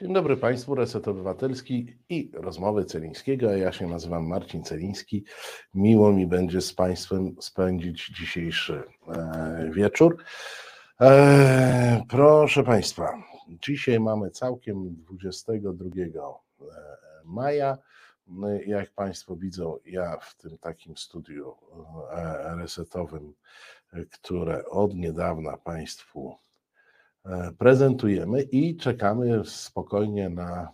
Dzień dobry Państwu, Reset Obywatelski i rozmowy Celińskiego. Ja się nazywam Marcin Celiński. Miło mi będzie z Państwem spędzić dzisiejszy e, wieczór. E, proszę Państwa, dzisiaj mamy całkiem 22 e, maja. No jak Państwo widzą, ja w tym takim studiu resetowym, które od niedawna Państwu prezentujemy i czekamy spokojnie na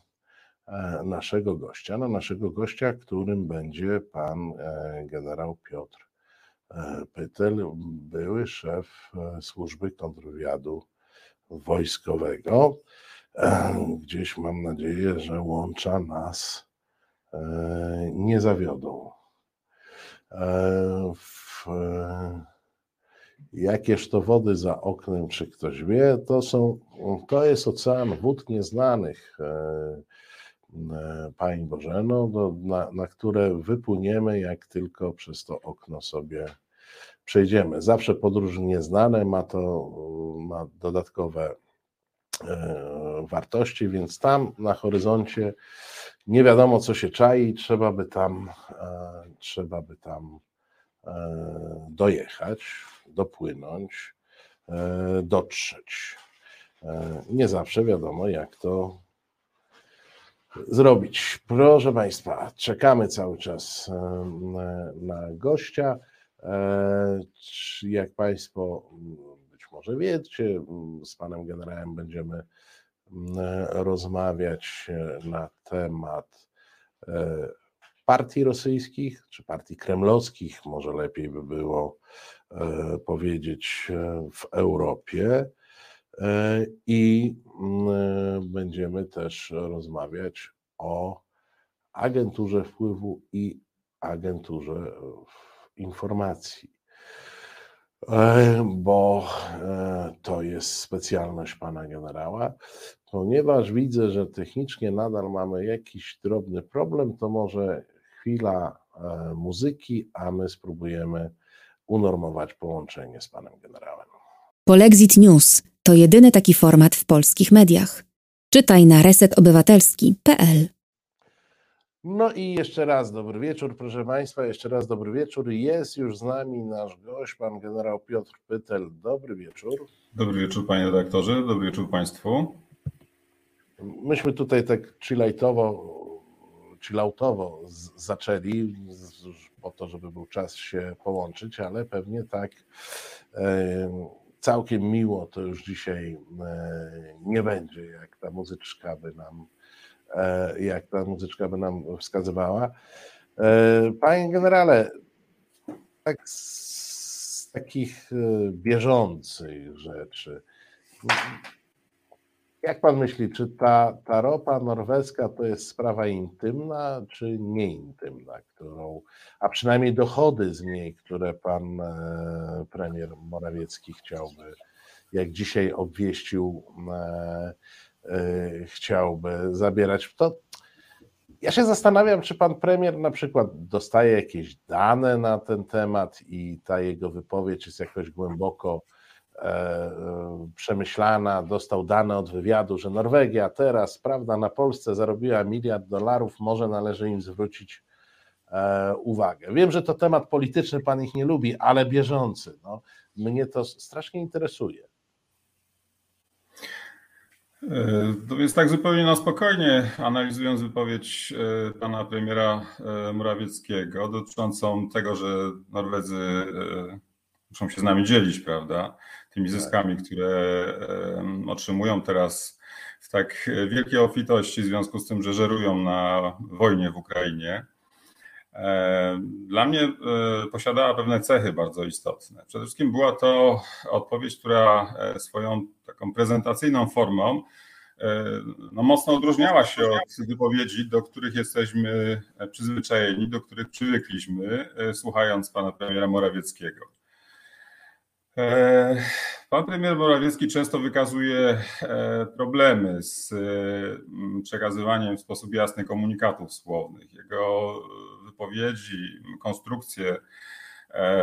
e, naszego gościa, na naszego gościa, którym będzie pan e, generał Piotr Pytel, były szef służby kontrwywiadu wojskowego. Gdzieś mam nadzieję, że łącza nas nie zawiodą. W Jakież to wody za oknem, czy ktoś wie, to są, to jest ocean wód nieznanych, e, e, Pani Bożeno, do, na, na które wypłyniemy, jak tylko przez to okno sobie przejdziemy. Zawsze podróż nieznane ma to, ma dodatkowe e, wartości, więc tam na horyzoncie nie wiadomo, co się czai, trzeba by tam, trzeba by tam dojechać dopłynąć, e, dotrzeć. E, nie zawsze wiadomo, jak to zrobić. Proszę Państwa, czekamy cały czas e, na gościa. Jak Państwo być może wiecie, z Panem Generałem będziemy rozmawiać na temat partii rosyjskich, czy partii kremlowskich, może lepiej by było E, powiedzieć, e, w Europie. E, I mm, będziemy też rozmawiać o agenturze wpływu i agenturze informacji, bo to jest specjalność pana generała. Ponieważ widzę, że technicznie nadal mamy jakiś drobny problem, to może chwila muzyki, a my spróbujemy unormować połączenie z panem generałem. Polexit News to jedyny taki format w polskich mediach. Czytaj na resetobywatelski.pl. No i jeszcze raz dobry wieczór, proszę Państwa, jeszcze raz dobry wieczór. Jest już z nami nasz gość, pan generał Piotr Pytel. Dobry wieczór. Dobry wieczór, panie redaktorze, dobry wieczór Państwu. Myśmy tutaj tak chilloutowo, chilloutowo zaczęli, po to, żeby był czas się połączyć, ale pewnie tak całkiem miło to już dzisiaj e, nie będzie, jak ta muzyczka by nam, e, jak ta muzyczka by nam wskazywała. E, panie generale, tak z takich bieżących rzeczy, jak pan myśli, czy ta, ta ropa norweska to jest sprawa intymna, czy nieintymna, którą, a przynajmniej dochody z niej, które pan e, premier Morawiecki chciałby, jak dzisiaj obwieścił, e, e, chciałby zabierać, to ja się zastanawiam, czy pan premier na przykład dostaje jakieś dane na ten temat i ta jego wypowiedź jest jakoś głęboko przemyślana, dostał dane od wywiadu, że Norwegia teraz, prawda, na Polsce zarobiła miliard dolarów, może należy im zwrócić e, uwagę. Wiem, że to temat polityczny, pan ich nie lubi, ale bieżący. No, mnie to strasznie interesuje. No więc tak zupełnie na spokojnie, analizując wypowiedź pana premiera Morawieckiego dotyczącą tego, że Norwedzy muszą się z nami dzielić, prawda? Tymi tak. zyskami, które otrzymują teraz w tak wielkiej obfitości w związku z tym, że żerują na wojnie w Ukrainie. Dla mnie e, posiadała pewne cechy bardzo istotne. Przede wszystkim była to odpowiedź, która e, swoją taką prezentacyjną formą e, no, mocno odróżniała się od wypowiedzi, do których jesteśmy przyzwyczajeni, do których przywykliśmy, słuchając pana premiera Morawieckiego. E, pan premier Morawiecki często wykazuje e, problemy z e, przekazywaniem w sposób jasny komunikatów słownych. Jego wypowiedzi, konstrukcje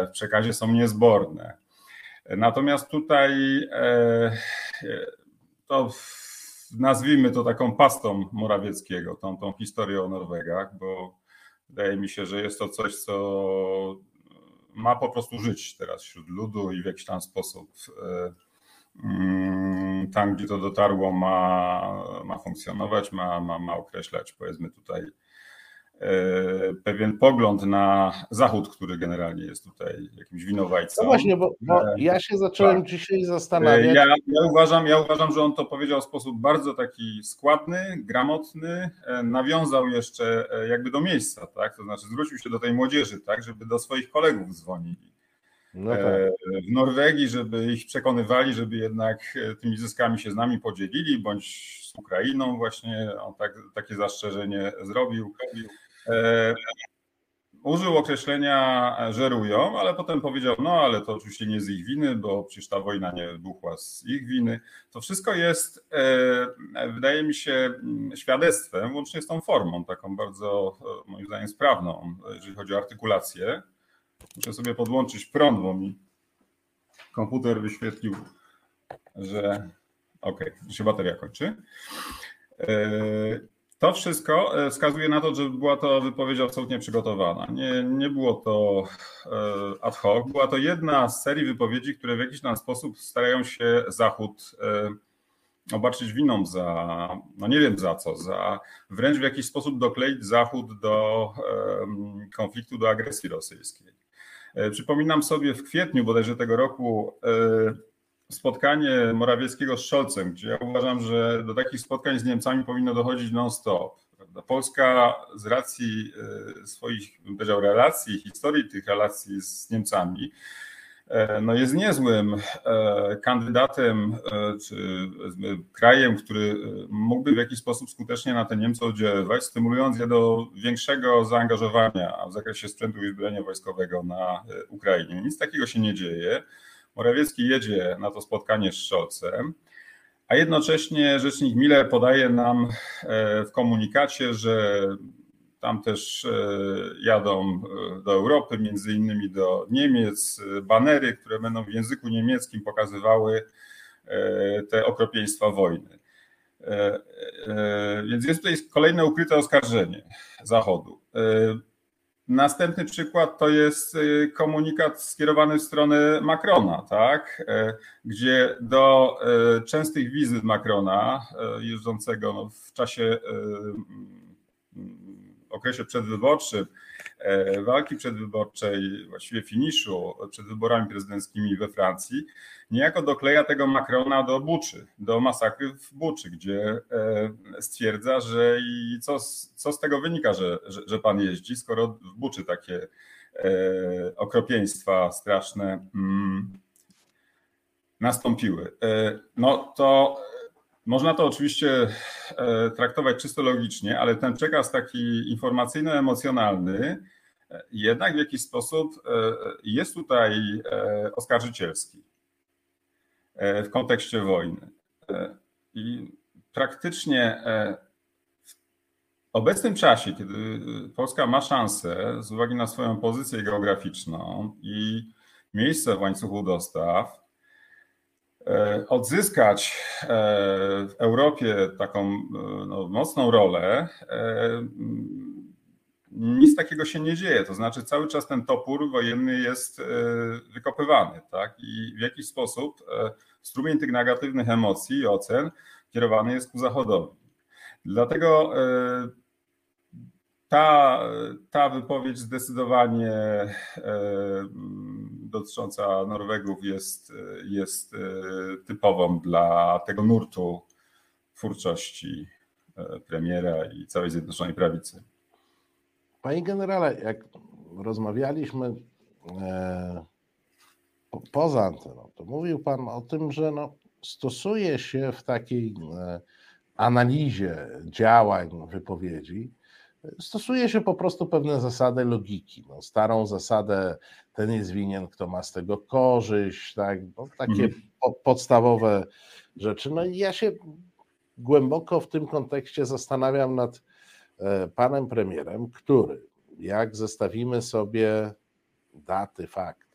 w przekazie są niezborne. Natomiast tutaj to nazwijmy to taką pastą Morawieckiego, tą, tą historię o Norwegach, bo wydaje mi się, że jest to coś, co ma po prostu żyć teraz wśród ludu i w jakiś tam sposób mm, tam, gdzie to dotarło, ma, ma funkcjonować, ma, ma, ma określać, powiedzmy tutaj, E, pewien pogląd na Zachód, który generalnie jest tutaj jakimś winowajcą. No właśnie, bo, bo e, ja się zacząłem tak. dzisiaj zastanawiać. Ja, ja, uważam, ja uważam, że on to powiedział w sposób bardzo taki składny, gramotny, e, nawiązał jeszcze jakby do miejsca, tak? To znaczy zwrócił się do tej młodzieży, tak, żeby do swoich kolegów dzwonili. No tak. W Norwegii, żeby ich przekonywali, żeby jednak tymi zyskami się z nami podzielili, bądź z Ukrainą właśnie on tak, takie zastrzeżenie zrobił. E, użył określenia żerują, ale potem powiedział, no ale to oczywiście nie z ich winy, bo przecież ta wojna nie wybuchła z ich winy. To wszystko jest, e, wydaje mi się, świadectwem, łącznie z tą formą, taką bardzo, e, moim zdaniem, sprawną, jeżeli chodzi o artykulację. Muszę sobie podłączyć prąd, bo mi komputer wyświetlił, że ok, się bateria kończy. To wszystko e, wskazuje na to, że była to wypowiedź absolutnie przygotowana. Nie, nie było to e, ad hoc. Była to jedna z serii wypowiedzi, które w jakiś tam sposób starają się Zachód e, obarczyć winą za, no nie wiem za co, za wręcz w jakiś sposób dokleić Zachód do konfliktu, do agresji rosyjskiej. Przypominam sobie w kwietniu bodajże tego roku spotkanie Morawieckiego z Scholzem, gdzie ja uważam, że do takich spotkań z Niemcami powinno dochodzić non-stop. Polska z racji e, swoich, bym powiedział, relacji, historii tych relacji z Niemcami, e, no jest niezłym e, kandydatem czy krajem, który mógłby w jakiś sposób skutecznie na te Niemcy oddziaływać, stymulując je do większego zaangażowania w zakresie sprzętu i uzbrojenia wojskowego na Ukrainie. Nic takiego się nie dzieje. Morawiecki jedzie na to spotkanie z Scholzem, a jednocześnie rzecznik Miller podaje nam e, w komunikacie, że tam też e, jadą e, do Europy, między innymi do Niemiec, banery, które będą w języku niemieckim pokazywały te okropieństwa wojny. Więc jest tutaj kolejne ukryte oskarżenie Zachodu. Następny przykład to jest y, komunikat skierowany w stronę Macrona, tak? E, gdzie do e, częstych wizyt Macrona, e, jeżdżącego no, w czasie okresie przedwyborczym, walki przedwyborczej, właściwie finiszu przed wyborami prezydenckimi we Francji, niejako dokleja tego Macrona do Buczy, do masakry w Buczy, gdzie e, stwierdza, że i co, co z tego wynika, że, że, że pan jeździ, skoro w Buczy takie e, okropieństwa straszne mm, nastąpiły. No to można to oczywiście traktować czysto logicznie, ale ten przekaz taki informacyjno-emocjonalny jednak w jakiś sposób e, jest tutaj e, oskarżycielski e, w kontekście wojny. I praktycznie w obecnym czasie, kiedy Polska ma szansę, z uwagi na swoją pozycję geograficzną i miejsce w łańcuchu dostaw, odzyskać w Europie taką no, mocną rolę, nic takiego się nie dzieje. To znaczy, cały czas ten topór wojenny jest e, wykopywany, tak? I w jakiś sposób e, strumień tych negatywnych emocji i ocen kierowany jest ku zachodowi. Dlatego e, ta, ta wypowiedź zdecydowanie dotycząca Norwegów jest, jest typową dla tego nurtu twórczości premiera i całej Zjednoczonej Prawicy. Panie generale, jak rozmawialiśmy e, po, poza anteną, to mówił Pan o tym, że no, stosuje się w takiej e, analizie działań, wypowiedzi, stosuje się po prostu pewne zasady logiki. No, starą zasadę, ten jest winien, kto ma z tego korzyść, tak? No, takie mhm. po, podstawowe rzeczy. No i ja się głęboko w tym kontekście zastanawiam nad E, panem premierem, który, jak zestawimy sobie daty, fakty,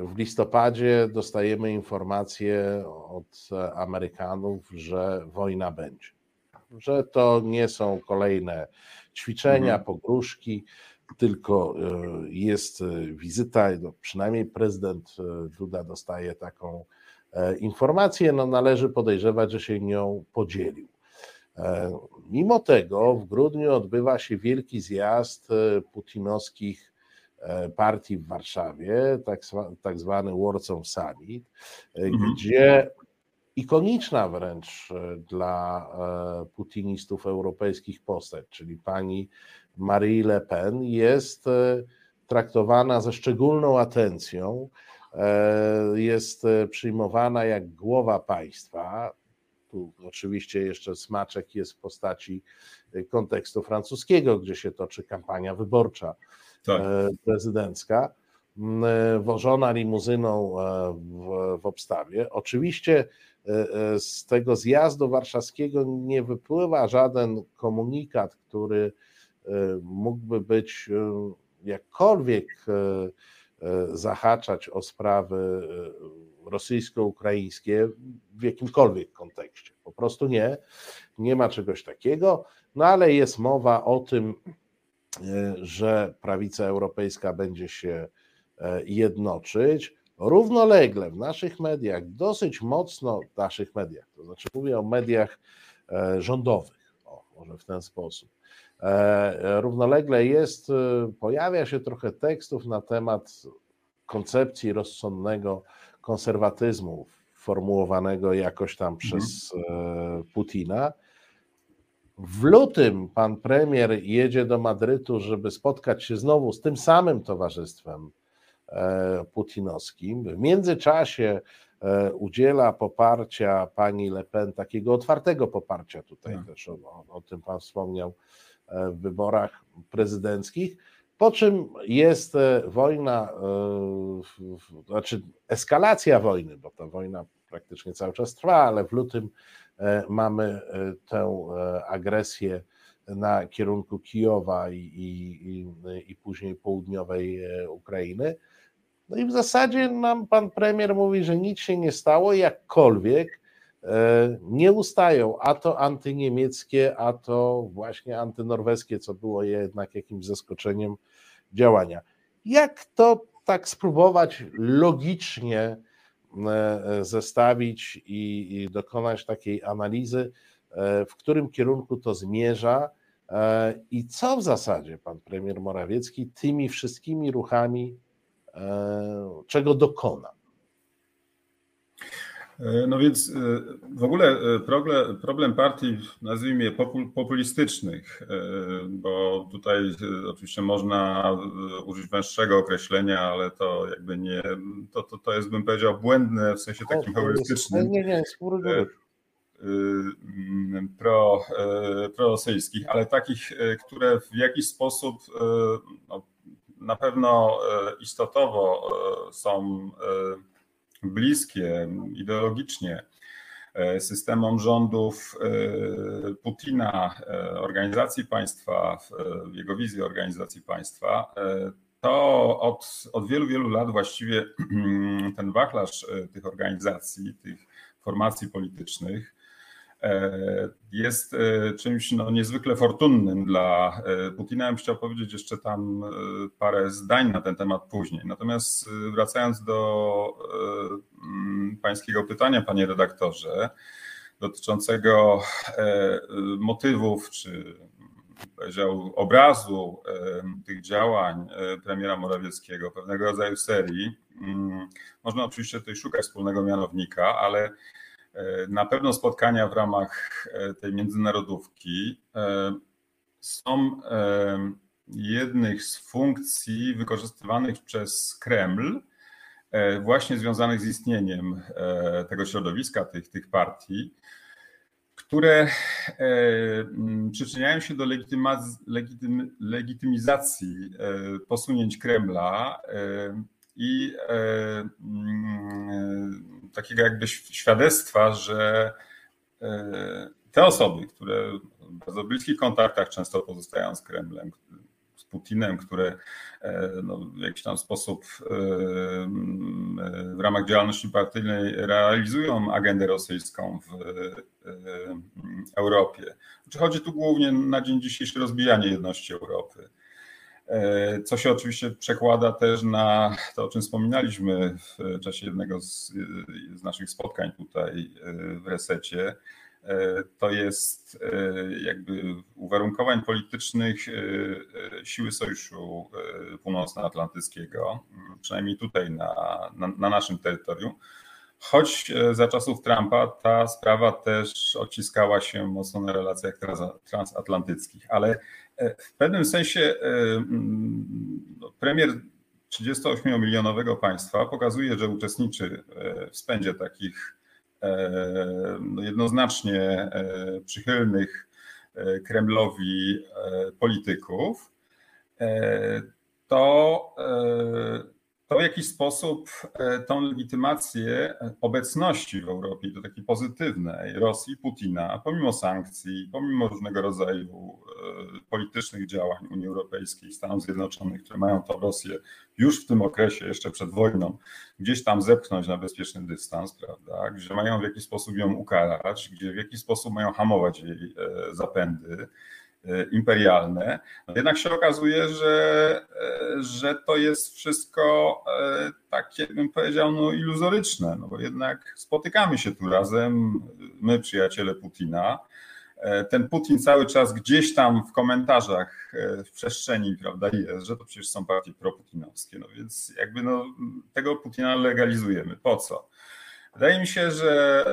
w listopadzie dostajemy informację od Amerykanów, że wojna będzie, że to nie są kolejne ćwiczenia, mhm. pogróżki, tylko jest wizyta, no przynajmniej prezydent Duda dostaje taką informację, no należy podejrzewać, że się nią podzielił. E, mimo tego w grudniu odbywa się wielki zjazd e, putinowskich e, partii w Warszawie, tak, tak zwany Warsaw Summit, mhm. gdzie ikoniczna wręcz dla putinistów europejskich postać, czyli pani Marie Le Pen, jest traktowana ze szczególną atencją, jest przyjmowana jak głowa państwa. Tu oczywiście jeszcze smaczek jest w postaci kontekstu francuskiego, gdzie się toczy kampania wyborcza tak. E, prezydencka, e, wożona limuzyną e, w, w obstawie. Oczywiście z tego zjazdu warszawskiego nie wypływa żaden komunikat, który mógłby być jakkolwiek zahaczać o sprawy rosyjsko-ukraińskie w jakimkolwiek kontekście. Po prostu nie, nie ma czegoś takiego, no ale jest mowa o tym, e, że prawica europejska będzie się e, jednoczyć. Równolegle w naszych mediach, dosyć mocno w naszych mediach, to znaczy mówię o mediach e, rządowych, o, może w ten sposób. Równolegle jest, pojawia się trochę tekstów na temat koncepcji rozsądnego konserwatyzmu formułowanego jakoś tam mhm. przez e, Putina. W lutym pan premier jedzie do Madrytu, żeby spotkać się znowu z tym samym towarzystwem e, putinowskim. W międzyczasie e, udziela poparcia pani Le Pen, takiego otwartego poparcia tutaj tak. też, o, o tym pan wspomniał, w wyborach prezydenckich. Po czym jest e, wojna, e, znaczy eskalacja wojny, bo ta wojna praktycznie cały czas trwa, ale w lutym e, mamy tę agresję na kierunku Kijowa i, i, i później południowej Ukrainy. No i w zasadzie nam pan premier mówi, że nic się nie stało, jakkolwiek nie ustają, a to antyniemieckie, a to właśnie antynorweskie, co było jednak jakimś zaskoczeniem działania. Jak to tak spróbować logicznie e, zestawić i, i dokonać takiej analizy, e, w którym kierunku to zmierza e, i co w zasadzie pan premier Morawiecki tymi wszystkimi ruchami, czego dokona? E, no więc e, w ogóle e, problem, partii, nazwijmy je populistycznych, bo tutaj oczywiście można użyć węższego określenia, ale to jakby nie, to, to, to jest bym powiedział błędne w sensie takim heurystycznym. Nie, nie, pro, prorosyjskich, ale takich, które w jakiś sposób no, na pewno istotowo są bliskie ideologicznie e, systemom rządów e, Putina, e, organizacji państwa, jego wizji organizacji państwa, to od, od wielu, wielu lat właściwie ten wachlarz tych organizacji, tych formacji politycznych E, jest e, czymś no, niezwykle fortunnym dla e, Putina. Ja bym chciał powiedzieć jeszcze tam parę zdań na ten temat później. Natomiast wracając do mm, pańskiego pytania, panie redaktorze, dotyczącego motywów czy powiedział obrazu tych działań premiera Morawieckiego, pewnego rodzaju serii. Mm, można oczywiście tutaj szukać wspólnego mianownika, ale E, na pewno spotkania w ramach e, tej międzynarodówki e, są jednych z funkcji wykorzystywanych przez Kreml, właśnie związanych z istnieniem tego środowiska, tych, tych partii, które przyczyniają się do legitymizacji posunięć Kremla i takiego jakby świadectwa, że e, te osoby, które w bardzo bliskich kontaktach często pozostają z Kremlem, z Putinem, które no, w jakiś tam sposób w ramach działalności partyjnej realizują agendę rosyjską w Europie. Znaczy chodzi tu głównie na dzień dzisiejszy rozbijanie jedności Europy. E, co się oczywiście przekłada też na to, o czym wspominaliśmy w czasie jednego z, z naszych spotkań tutaj e, w resecie. E, to jest jakby uwarunkowań politycznych siły Sojuszu Północnoatlantyckiego, przynajmniej tutaj na, na, na naszym terytorium. Choć za czasów Trumpa ta sprawa też odciskała się mocno na relacjach transatlantyckich, ale w pewnym sensie e, mm, no, premier 38-milionowego państwa pokazuje, że uczestniczy e, w spędzie takich e, no, jednoznacznie przychylnych Kremlowi polityków, to to w jakiś sposób e, tą legitymację obecności w Europie, to takiej pozytywnej Rosji, Putina, pomimo sankcji, pomimo różnego rodzaju e, politycznych działań Unii Europejskiej, Stanów Zjednoczonych, które mają tą Rosję już w tym okresie, jeszcze przed wojną, gdzieś tam zepchnąć na bezpieczny dystans, prawda, gdzie mają w jakiś sposób ją ukarać, gdzie w jakiś sposób mają hamować jej e, zapędy. E, imperialne. No jednak się okazuje, że, e, że to jest wszystko e, takie, bym powiedział, no iluzoryczne, no bo jednak spotykamy się tu razem, my przyjaciele Putina. Ten Putin cały czas gdzieś tam w komentarzach, w przestrzeni, prawda, jest, że to przecież są partie proputinowskie. No więc jakby no, tego Putina legalizujemy. Po co? Wydaje mi się, że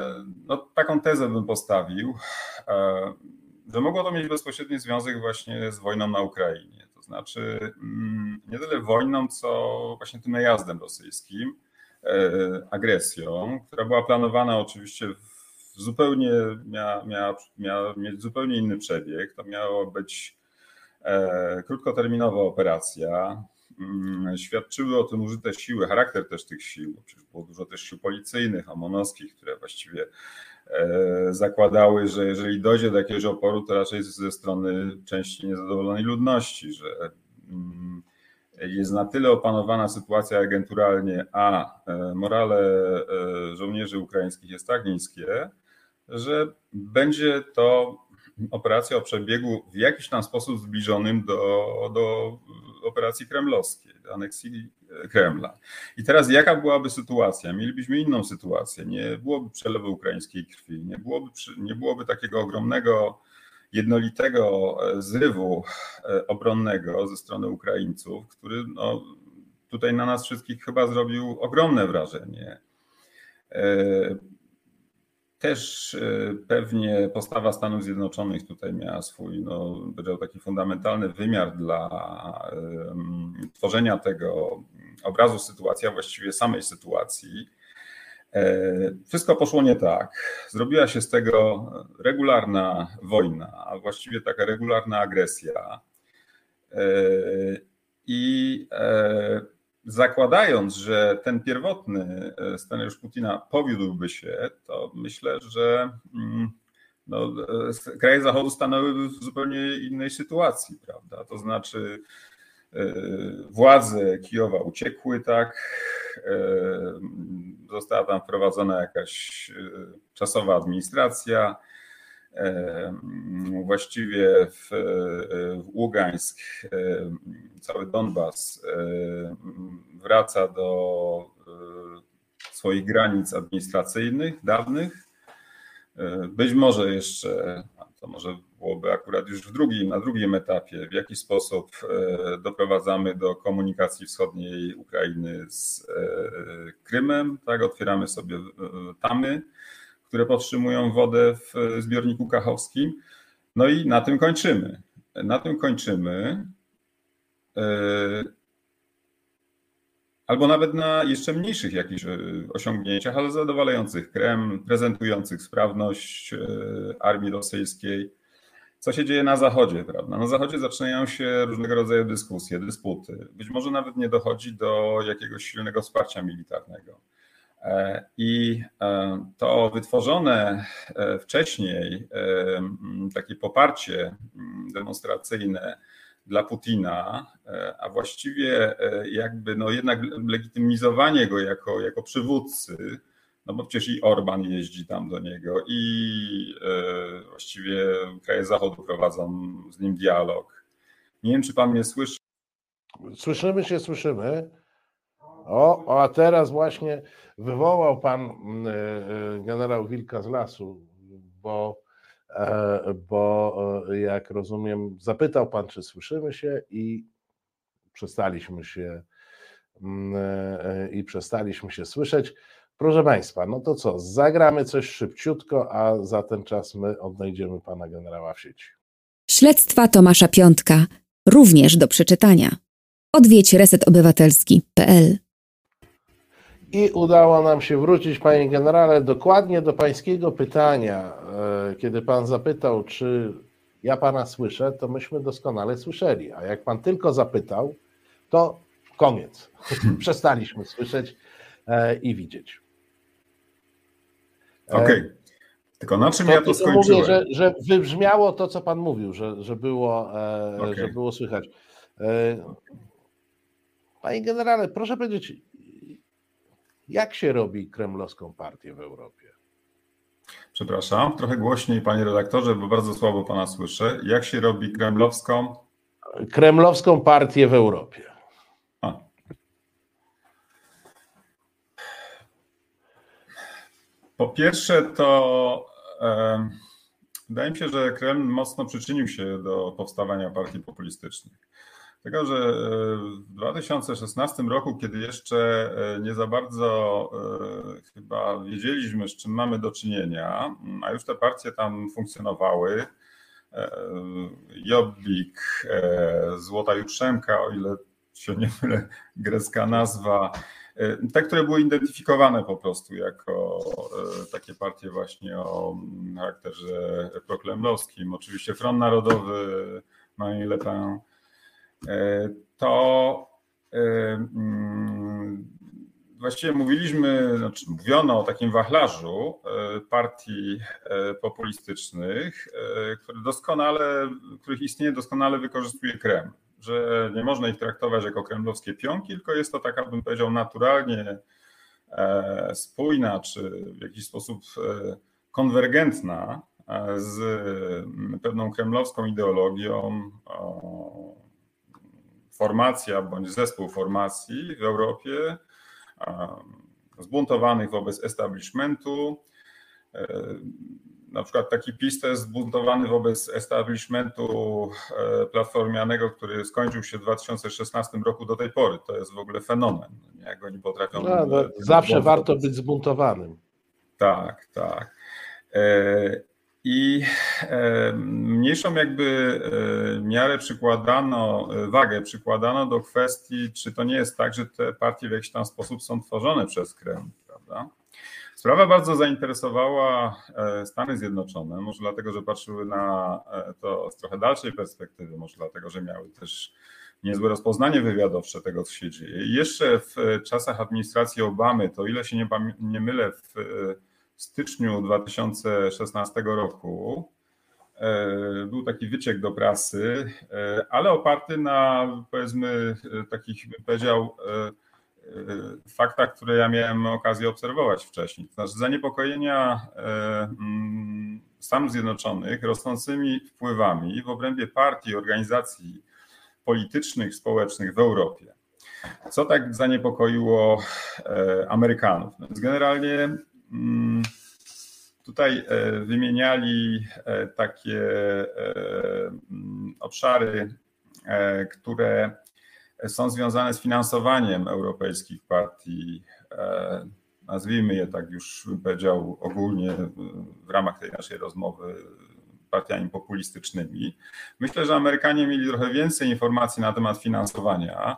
no, taką tezę bym postawił że mogło to mieć bezpośredni związek właśnie z wojną na Ukrainie. To znaczy mm, nie tyle wojną, co właśnie tym najazdem rosyjskim, e, agresją, która była planowana oczywiście w zupełnie, miała, miała, miała mieć zupełnie inny przebieg. To miało być e, krótkoterminowa operacja. Mm, świadczyły o tym użyte siły, charakter też tych sił, przecież było dużo też sił policyjnych, amonowskich, które właściwie zakładały, że jeżeli dojdzie do jakiegoś oporu, to raczej ze strony części niezadowolonej ludności, że mm, jest na tyle opanowana sytuacja agenturalnie, a e, morale e, żołnierzy ukraińskich jest tak niskie, że będzie to operacja o przebiegu w jakiś tam sposób zbliżonym do, do operacji kremlowskiej, do aneksji Kremla. I teraz jaka byłaby sytuacja? Mielibyśmy inną sytuację. Nie byłoby przelewu ukraińskiej krwi, nie byłoby, nie byłoby takiego ogromnego, jednolitego e, zrywu e, obronnego ze strony Ukraińców, który no, tutaj na nas wszystkich chyba zrobił ogromne wrażenie. E, też pewnie postawa Stanów Zjednoczonych tutaj miała swój, no, taki fundamentalny wymiar dla tworzenia tego obrazu sytuacji, a właściwie samej sytuacji. E, wszystko poszło nie tak. Zrobiła się z tego regularna wojna, a właściwie taka regularna agresja. E, I e, zakładając, że ten pierwotny scenariusz Putina powiódłby się, to myślę, że mm, no, kraje Zachodu stanęłyby w zupełnie innej sytuacji, prawda? To znaczy, E, władze Kijowa uciekły, tak. E, została tam wprowadzona jakaś e, czasowa administracja. Właściwie w, w Ługańsk cały Donbas wraca do swoich granic administracyjnych dawnych. Być może jeszcze to może byłoby akurat już w drugim, na drugim etapie, w jaki sposób e, doprowadzamy do komunikacji wschodniej Ukrainy z e, Krymem, tak, otwieramy sobie e, tamy, które podtrzymują wodę w zbiorniku kachowskim. No i na tym kończymy. Na tym kończymy. Albo nawet na jeszcze mniejszych jakichś osiągnięciach, ale zadowalających Kreml, prezentujących sprawność armii rosyjskiej co się dzieje na Zachodzie, prawda? Na Zachodzie zaczynają się różnego rodzaju dyskusje, dysputy. Być może nawet nie dochodzi do jakiegoś silnego wsparcia militarnego. E, I e, to wytworzone e, wcześniej takie poparcie demonstracyjne dla Putina, a właściwie jakby no jednak legitymizowanie go jako, jako przywódcy, no bo przecież i Orban jeździ tam do niego i właściwie kraje Zachodu prowadzą z nim dialog. Nie wiem, czy pan mnie słyszy. Słyszymy się, słyszymy. O, a teraz właśnie wywołał pan mm, e, e, generał Wilka z lasu, bo, e, bo jak rozumiem, zapytał pan, czy słyszymy się i przestaliśmy się mm, i przestaliśmy się słyszeć. Proszę Państwa, no to co, zagramy coś szybciutko, a za ten czas my odnajdziemy pana generała w sieci. Śledztwa Tomasza Piątka, również do przeczytania. Odwiedź resetobywatelski.pl i udało nam się wrócić, panie generale, dokładnie do pańskiego pytania. E, kiedy pan zapytał, czy ja pana słyszę, to myśmy doskonale słyszeli. A jak pan tylko zapytał, to koniec. Przestaliśmy słyszeć e, i widzieć. E, Okej. Okay. Tylko na czym to, ja to skończyłem? Mówię, że, że wybrzmiało to, co pan mówił, że, że, było, okay. że było słychać. Panie generale, proszę powiedzieć, jak się robi kremlowską partię w Europie? Przepraszam, trochę głośniej, panie redaktorze, bo bardzo słabo pana słyszę. Jak się robi kremlowską? Kremlowską partię w Europie. A. Po pierwsze, to e, wydaje mi się, że Kreml mocno przyczynił się do powstawania partii populistycznych. Tego, że e, w 2016 roku, kiedy jeszcze e, nie za bardzo e, chyba wiedzieliśmy, z czym mamy do czynienia, a już te partie tam funkcjonowały, Jobbik, Złota Jutrzemka, o ile się nie mylę, grecka nazwa, te, które były identyfikowane po prostu jako takie partie właśnie o charakterze proklemlowskim. Oczywiście Front Narodowy, Marine Le Pen, to e, mm, właściwie mówiliśmy, znaczy mówiono o takim wachlarzu e, partii populistycznych, które doskonale, których istnienie doskonale wykorzystuje Kreml. Że nie można ich traktować jako kremlowskie pionki, tylko jest to taka, bym powiedział, naturalnie spójna, czy w jakiś sposób konwergentna z pewną kremlowską ideologią, formacja bądź zespół formacji w Europie zbuntowanych wobec establishmentu. E, na przykład taki PiS to jest zbuntowany wobec establishmentu e, platformianego, który skończył się w 2016 roku do tej pory. To jest w ogóle fenomen, jak oni potrafią. No, no, zawsze warto być zbuntowanym. Tak, tak. I e, mniejszą jakby e, miarę przykładano, e, wagę przykładano do kwestii, czy to nie jest tak, że te partie w jakiś tam sposób są tworzone przez Kreml, prawda? Sprawa bardzo zainteresowała Stany Zjednoczone, może dlatego, że patrzyły na to z trochę dalszej perspektywy, może dlatego, że miały też niezłe rozpoznanie wywiadowcze tego, co się dzieje. Jeszcze w czasach administracji Obamy, to ile się nie, nie mylę, w styczniu 2016 roku e, był taki wyciek do prasy, e, ale oparty na powiedzmy takich, bym powiedział, e, faktach, które ja miałem okazję obserwować wcześniej. To znaczy zaniepokojenia mm, Stanów Zjednoczonych rosnącymi wpływami w obrębie partii, organizacji politycznych, społecznych w Europie. Co tak zaniepokoiło Amerykanów? No więc generalnie tutaj e, wymieniali e, takie e, mm, obszary, które są związane z finansowaniem europejskich partii, nazwijmy je tak już bym powiedział ogólnie w ramach tej naszej rozmowy partiami populistycznymi. Myślę, że Amerykanie mieli trochę więcej informacji na temat finansowania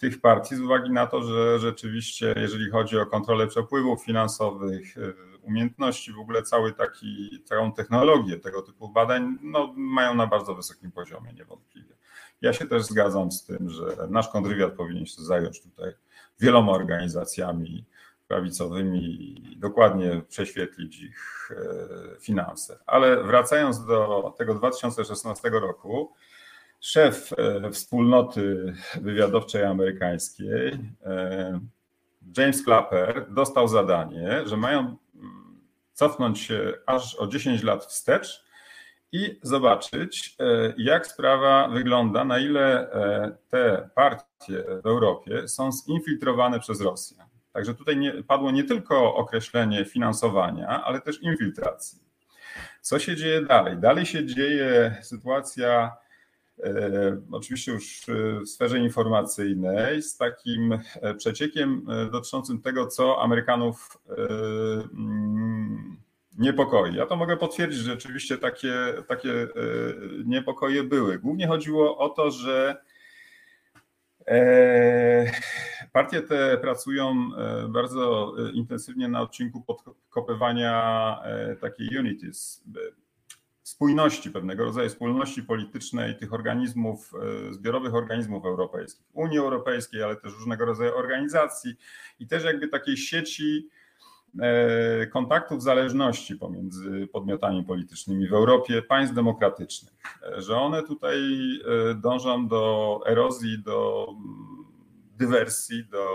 tych partii z uwagi na to, że rzeczywiście, jeżeli chodzi o kontrolę przepływów finansowych, y, umiejętności, w ogóle cały taki, całą technologię tego typu badań, no, mają na bardzo wysokim poziomie niewątpliwie. Ja się też zgadzam z tym, że nasz kontrwywiad powinien się zająć tutaj wieloma organizacjami prawicowymi i dokładnie prześwietlić ich y, finanse. Ale wracając do tego 2016 roku, szef wspólnoty wywiadowczej amerykańskiej, James Clapper, dostał zadanie, że mają mm, cofnąć się aż o 10 lat wstecz i zobaczyć, jak sprawa wygląda, na ile te partie w Europie są zinfiltrowane przez Rosję. Także tutaj nie, padło nie tylko określenie finansowania, ale też infiltracji. Co się dzieje dalej? Dalej się dzieje sytuacja, e, oczywiście już w sferze informacyjnej, z takim e, przeciekiem e, dotyczącym tego, co Amerykanów e, mm, niepokoi. Ja to mogę potwierdzić, że rzeczywiście takie, takie e, niepokoje były. Głównie chodziło o to, że E, partie te pracują e, bardzo e, intensywnie na odcinku podkopywania takiej unity, spójności, pewnego rodzaju spójności politycznej tych organizmów, zbiorowych organizmów europejskich, Unii Europejskiej, ale też różnego rodzaju organizacji i też jakby takiej sieci E, kontaktów zależności pomiędzy podmiotami politycznymi w Europie państw demokratycznych, e, że one tutaj e, dążą do erozji, do mm, dywersji, do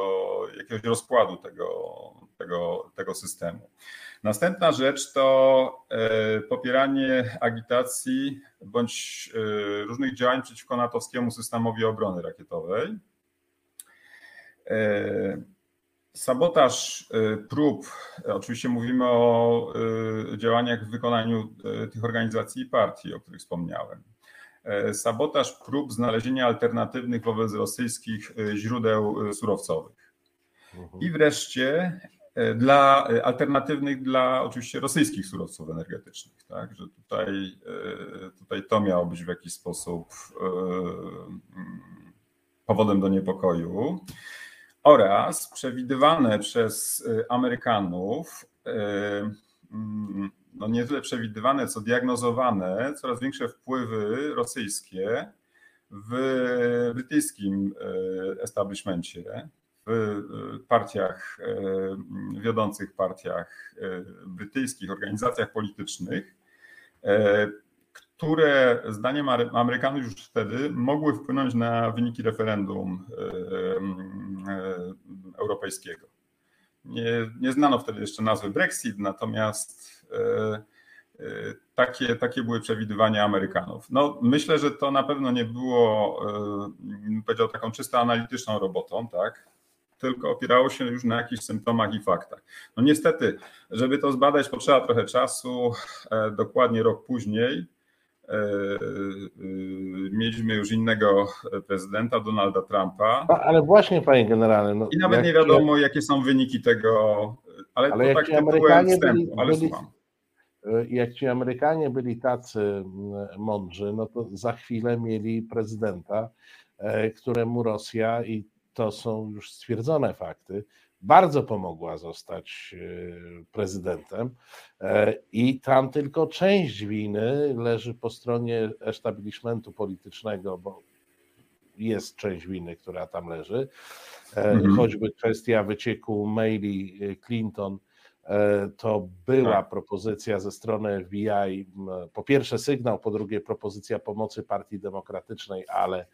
jakiegoś rozkładu tego, tego, tego systemu. Następna rzecz to popieranie agitacji bądź różnych działań przeciwko natowskiemu systemowi obrony rakietowej Sabotaż y, prób, oczywiście mówimy o działaniach w wykonaniu tych organizacji i partii, o których wspomniałem. E, sabotaż prób znalezienia alternatywnych wobec rosyjskich źródeł surowcowych. Mhm. I wreszcie dla alternatywnych dla oczywiście rosyjskich surowców energetycznych, tak? Że tutaj, tutaj to miało być w jakiś sposób mm, powodem do niepokoju oraz przewidywane przez Amerykanów, mm, no nie tyle przewidywane, co diagnozowane, coraz większe wpływy rosyjskie w brytyjskim establishmencie, w partiach, wiodących partiach brytyjskich, organizacjach politycznych, które zdaniem Amerykanów już wtedy mogły wpłynąć na wyniki referendum e, e, europejskiego. Nie, nie znano wtedy jeszcze nazwy Brexit, natomiast e, takie, takie były przewidywania Amerykanów. No, myślę, że to na pewno nie było, powiedział, taką czysto analityczną robotą, tak? Tylko opierało się już na jakichś symptomach i faktach. No niestety, żeby to zbadać, potrzeba trochę czasu, dokładnie rok później. E, e, mieliśmy już innego prezydenta, Donalda Trumpa. No, ale właśnie, panie generale. No, I nawet nie wiadomo, jakie są wyniki tego, ale, ale to tak Amerykanie wstępu, byli, ale byli, słucham. E, jak ci Amerykanie byli tacy mądrzy, no to za chwilę mieli prezydenta, któremu Rosja, i to są już stwierdzone fakty, bardzo pomogła zostać e, prezydentem e, i tam tylko część winy leży po stronie establishmentu politycznego, bo jest część winy, która tam leży, e, mhm. choćby kwestia wycieku maili Clinton, to była tak. propozycja ze strony FBI, po pierwsze sygnał, po drugie propozycja pomocy Partii Demokratycznej, ale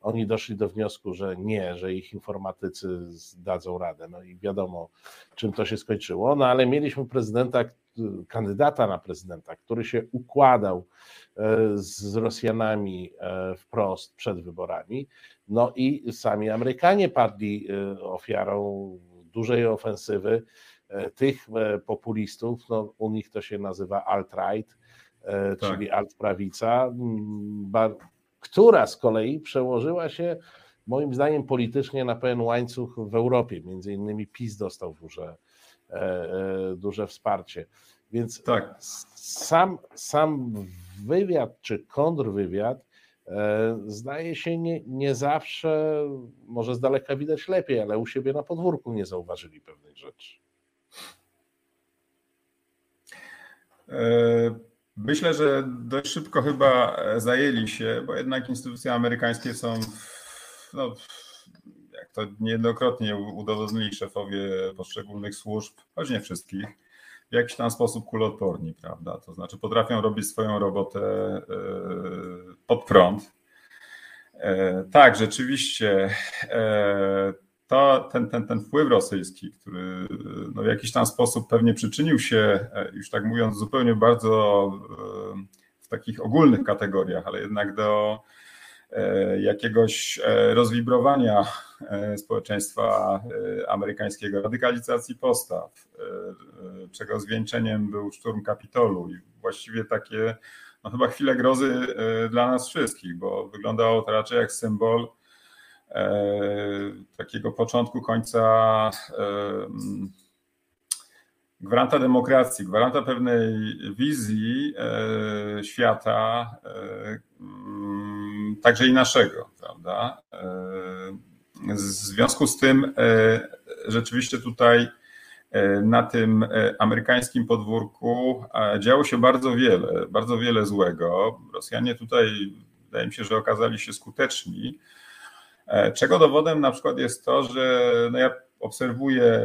oni doszli do wniosku, że nie, że ich informatycy dadzą radę. No i wiadomo, czym to się skończyło. No ale mieliśmy prezydenta, kandydata na prezydenta, który się układał e, z Rosjanami e, wprost przed wyborami. No i sami Amerykanie padli e, ofiarą dużej ofensywy tych populistów, no, u nich to się nazywa alt-right, tak. czyli alt-prawica, która z kolei przełożyła się moim zdaniem politycznie na pewien łańcuch w Europie. Między innymi PiS dostał duże, e, e, duże wsparcie. Więc tak. sam, sam wywiad czy kontrwywiad e, zdaje się nie, nie zawsze, może z daleka widać lepiej, ale u siebie na podwórku nie zauważyli pewnych rzeczy. Myślę, że dość szybko chyba zajęli się, bo jednak instytucje amerykańskie są, no, jak to niejednokrotnie udowodnili szefowie poszczególnych służb, choć nie wszystkich, w jakiś tam sposób kuloodporni, prawda? To znaczy potrafią robić swoją robotę e, pod prąd. Tak, rzeczywiście. To, ten, ten, ten wpływ rosyjski, który no w jakiś tam sposób pewnie przyczynił się, już tak mówiąc, zupełnie bardzo w takich ogólnych kategoriach, ale jednak do E, jakiegoś e, rozwibrowania e, społeczeństwa amerykańskiego, radykalizacji postaw, czego zwieńczeniem był szturm Kapitolu i właściwie takie no chyba chwile grozy dla nas wszystkich, bo wyglądało to raczej jak symbol takiego początku końca gwaranta demokracji, gwaranta pewnej wizji świata, także i naszego, prawda? E, w związku z tym e, rzeczywiście tutaj e, na tym amerykańskim podwórku działo się bardzo wiele, bardzo wiele złego. Rosjanie tutaj, wydaje mi się, że okazali się skuteczni. Czego dowodem na przykład jest to, że no ja obserwuję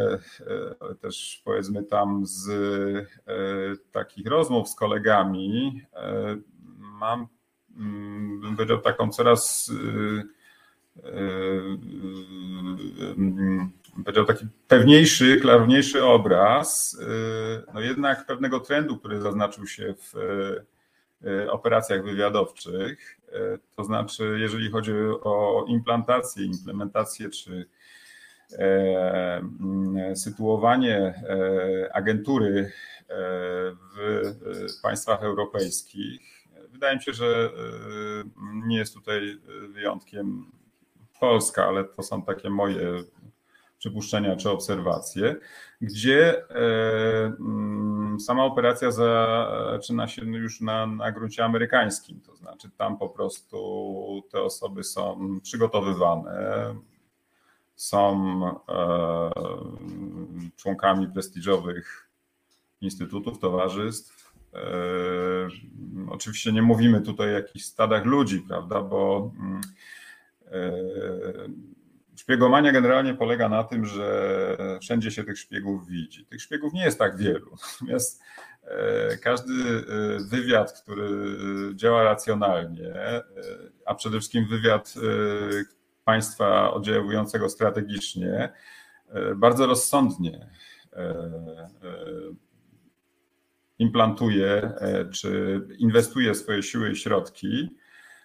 też powiedzmy tam z takich rozmów z kolegami, mam Mm, bym powiedział, taką coraz y, powiedział taki pewniejszy, klarowniejszy obraz, no jednak pewnego trendu, który zaznaczył się w operacjach wywiadowczych, to znaczy jeżeli chodzi o implantację, implementację czy e, mm, sytuowanie e, agentury e, w państwach europejskich, wydaje mi się, że nie jest tutaj wyjątkiem Polska, ale to są takie moje przypuszczenia czy obserwacje, gdzie mm, sama operacja zaczyna się już na, na gruncie amerykańskim, to znaczy tam po prostu te osoby są przygotowywane, są e, członkami prestiżowych instytutów, towarzystw, E, oczywiście nie mówimy tutaj o jakichś stadach ludzi, prawda, bo mm, e, szpiegomania generalnie polega na tym, że wszędzie się tych szpiegów widzi. Tych szpiegów nie jest tak wielu, natomiast e, każdy wywiad, który działa racjonalnie, a przede wszystkim wywiad państwa oddziałującego strategicznie, bardzo rozsądnie implantuje e, czy inwestuje swoje siły i środki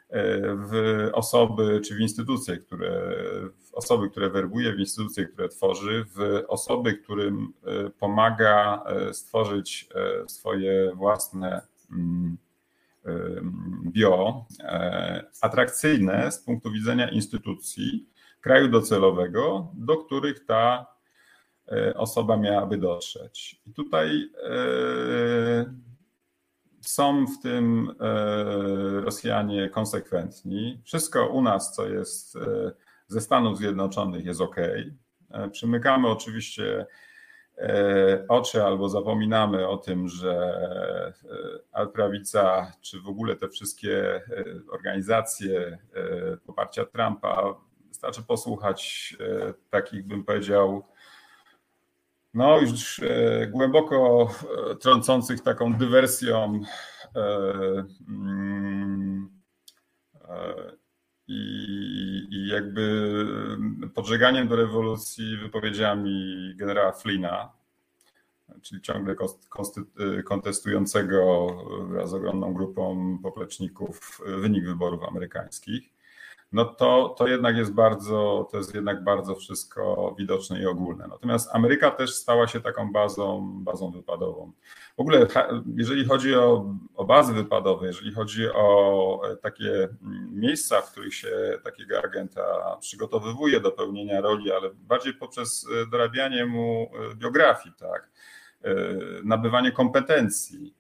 e, w osoby czy w instytucje, które, osoby, które werbuje, w instytucje, które tworzy, w osoby, którym e, pomaga stworzyć swoje własne mm, bio, atrakcyjne z punktu widzenia instytucji kraju docelowego, do których ta E, osoba miałaby dotrzeć. I tutaj e, są w tym e, Rosjanie konsekwentni. Wszystko u nas, co jest ze Stanów Zjednoczonych, jest ok. Przymykamy oczywiście oczy albo zapominamy o tym, że Alprawica, czy w ogóle te wszystkie organizacje poparcia Trumpa, wystarczy posłuchać takich, bym powiedział, no już e, głęboko e, trącących taką dywersją e, mm, i, i jakby podżeganiem do rewolucji wypowiedziami generała Flina, czyli ciągle kontestującego wraz z ogromną grupą popleczników wynik wyborów amerykańskich no to, to jednak jest bardzo, to jest jednak bardzo wszystko widoczne i ogólne. Natomiast Ameryka też stała się taką bazą, bazą wypadową. W ogóle, jeżeli chodzi o, o bazy wypadowe, jeżeli chodzi o e, takie mm, miejsca, w których się takiego agenta przygotowywuje do pełnienia roli, ale bardziej poprzez e, dorabianie mu e, biografii, tak, nabywanie kompetencji,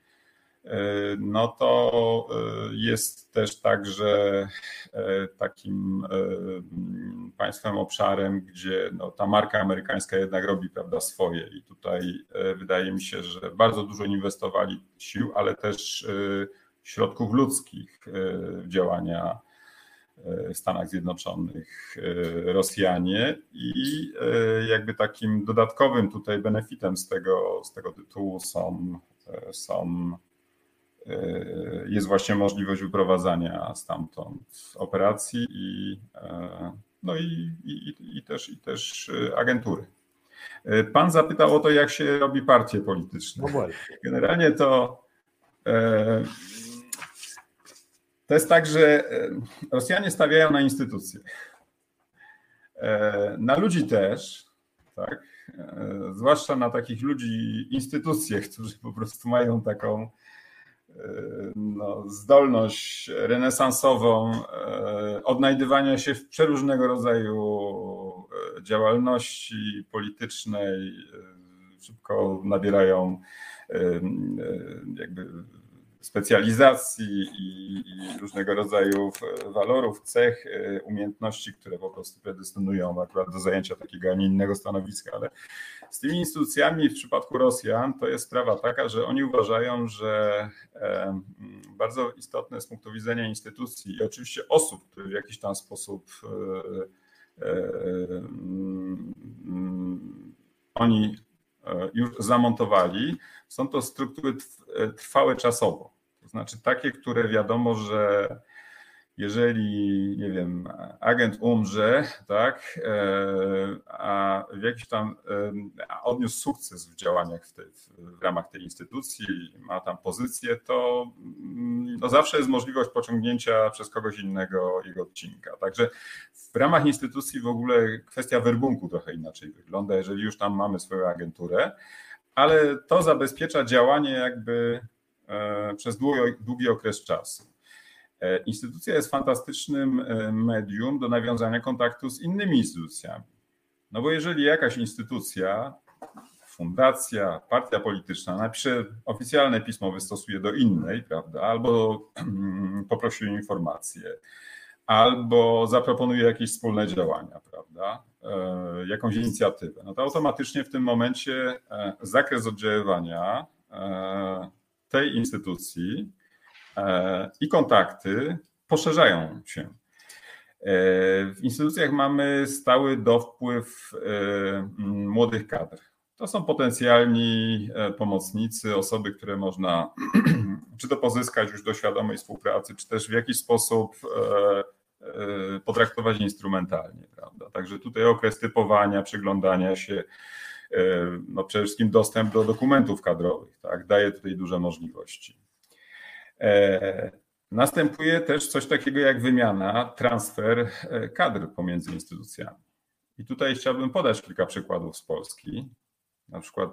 no to e, jest też tak, że e, takim e, państwem, obszarem, gdzie no, ta marka amerykańska jednak robi prawda, swoje. I tutaj wydaje mi się, że bardzo dużo inwestowali sił, ale też środków ludzkich w działania w Stanach Zjednoczonych Rosjanie. I jakby takim dodatkowym tutaj benefitem z tego, z tego tytułu są, są jest właśnie możliwość wyprowadzania stamtąd operacji i, no i, i, i, też, i też agentury. Pan zapytał o to, jak się robi partie polityczne. No Generalnie to to jest tak, że Rosjanie stawiają na instytucje. Na ludzi też, tak? Zwłaszcza na takich ludzi, instytucje, którzy po prostu mają taką no, zdolność renesansową e, odnajdywania się w przeróżnego rodzaju e, działalności politycznej, e, szybko nabierają jakby specjalizacji i, i, różnego rodzaju walorów, cech, e, umiejętności, które po prostu predestynują akurat do zajęcia takiego, a nie innego stanowiska. Ale z tymi instytucjami w przypadku Rosjan to jest sprawa taka, że oni uważają, że e, bardzo istotne z punktu widzenia instytucji i oczywiście osób, które w jakiś tam sposób e, oni już zamontowali, są to struktury trwałe czasowo. To znaczy takie, które wiadomo, że jeżeli, nie wiem, agent umrze, tak, e, a w jakiś tam a odniósł sukces w działaniach w, tej, w ramach tej instytucji, ma tam pozycję, to mm, no zawsze jest możliwość pociągnięcia przez kogoś innego jego odcinka. Także w ramach instytucji w ogóle kwestia werbunku trochę inaczej wygląda, jeżeli już tam mamy swoją agenturę, ale to zabezpiecza działanie jakby e, przez długi, długi okres czasu. E, instytucja jest fantastycznym e, medium do nawiązania kontaktu z innymi instytucjami. No bo jeżeli jakaś instytucja, fundacja, partia polityczna napisze oficjalne pismo, wystosuje do innej, prawda, albo poprosi o informacje, albo zaproponuje jakieś wspólne działania, prawda, e, jakąś inicjatywę, no to automatycznie w tym momencie zakres oddziaływania tej instytucji i kontakty poszerzają się. W instytucjach mamy stały dowpływ młodych kadr. To są potencjalni pomocnicy, osoby, które można czy to pozyskać już do świadomej współpracy, czy też w jakiś sposób E, potraktować instrumentalnie, prawda? Także tutaj okres typowania, przyglądania się, e, no przede wszystkim dostęp do dokumentów kadrowych, tak? Daje tutaj duże możliwości. E, następuje też coś takiego jak wymiana, transfer kadr pomiędzy instytucjami. I tutaj chciałbym podać kilka przykładów z Polski, na przykład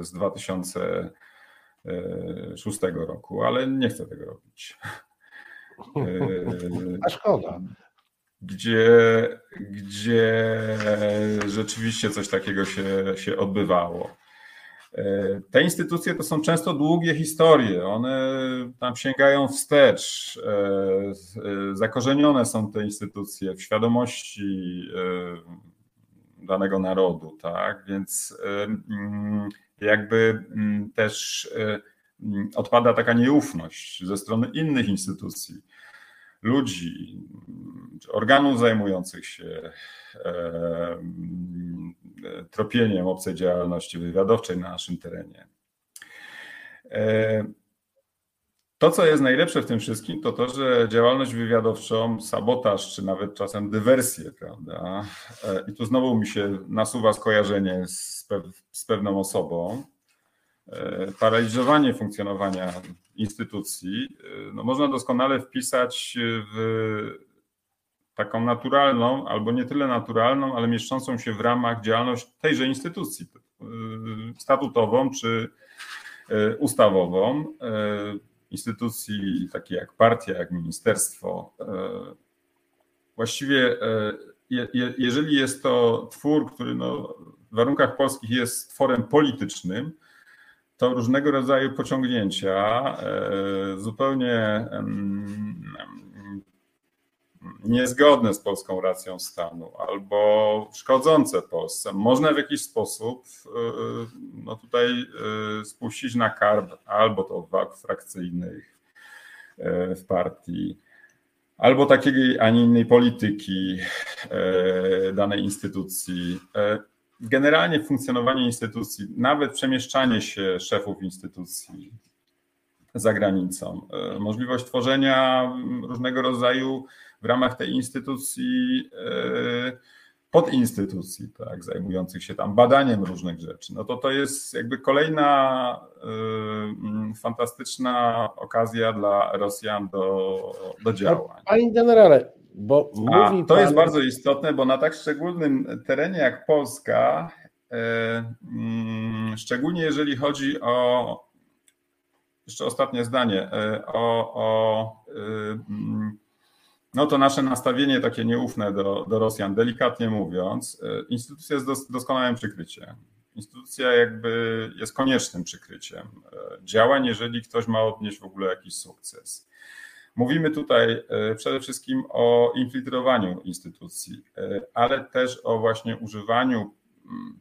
z 2006 roku, ale nie chcę tego robić. A szkoda. Gdzie, gdzie rzeczywiście coś takiego się, się odbywało. Te instytucje to są często długie historie, one tam sięgają wstecz. Zakorzenione są te instytucje w świadomości danego narodu, tak? Więc jakby też odpada taka nieufność ze strony innych instytucji ludzi, organów zajmujących się e, tropieniem obcej działalności wywiadowczej na naszym terenie. E, to, co jest najlepsze w tym wszystkim, to to, że działalność wywiadowczą, sabotaż, czy nawet czasem dywersję, prawda? E, I tu znowu mi się nasuwa skojarzenie z, z pewną osobą, paraliżowanie funkcjonowania instytucji, no można doskonale wpisać w taką naturalną, albo nie tyle naturalną, ale mieszczącą się w ramach działalność tejże instytucji, y, statutową czy y, ustawową, instytucji takie jak partia, jak ministerstwo. Właściwie, jeżeli jest to twór, który no w warunkach polskich jest tworem politycznym, to różnego rodzaju pociągnięcia zupełnie niezgodne z polską racją stanu albo szkodzące Polsce, można w jakiś sposób e, no tutaj e, spuścić na karb albo to walk frakcyjnych w partii, albo takiej, a nie innej polityki danej instytucji generalnie funkcjonowanie instytucji, nawet przemieszczanie się szefów instytucji, za granicą. Możliwość tworzenia różnego rodzaju w ramach tej instytucji podinstytucji, tak, zajmujących się tam badaniem różnych rzeczy, no to to jest jakby kolejna y, fantastyczna okazja dla Rosjan do, do działań. Panie generale, bo A, to pan... jest bardzo istotne, bo na tak szczególnym terenie jak Polska, y, y, szczególnie jeżeli chodzi o jeszcze ostatnie zdanie, o, o no to nasze nastawienie takie nieufne do, do Rosjan, delikatnie mówiąc, e, instytucja jest dos, doskonałym przykryciem. Instytucja jakby jest koniecznym przykryciem e, działań, jeżeli ktoś ma odnieść w ogóle jakiś sukces. Mówimy tutaj e, przede wszystkim o infiltrowaniu instytucji, ale też o właśnie używaniu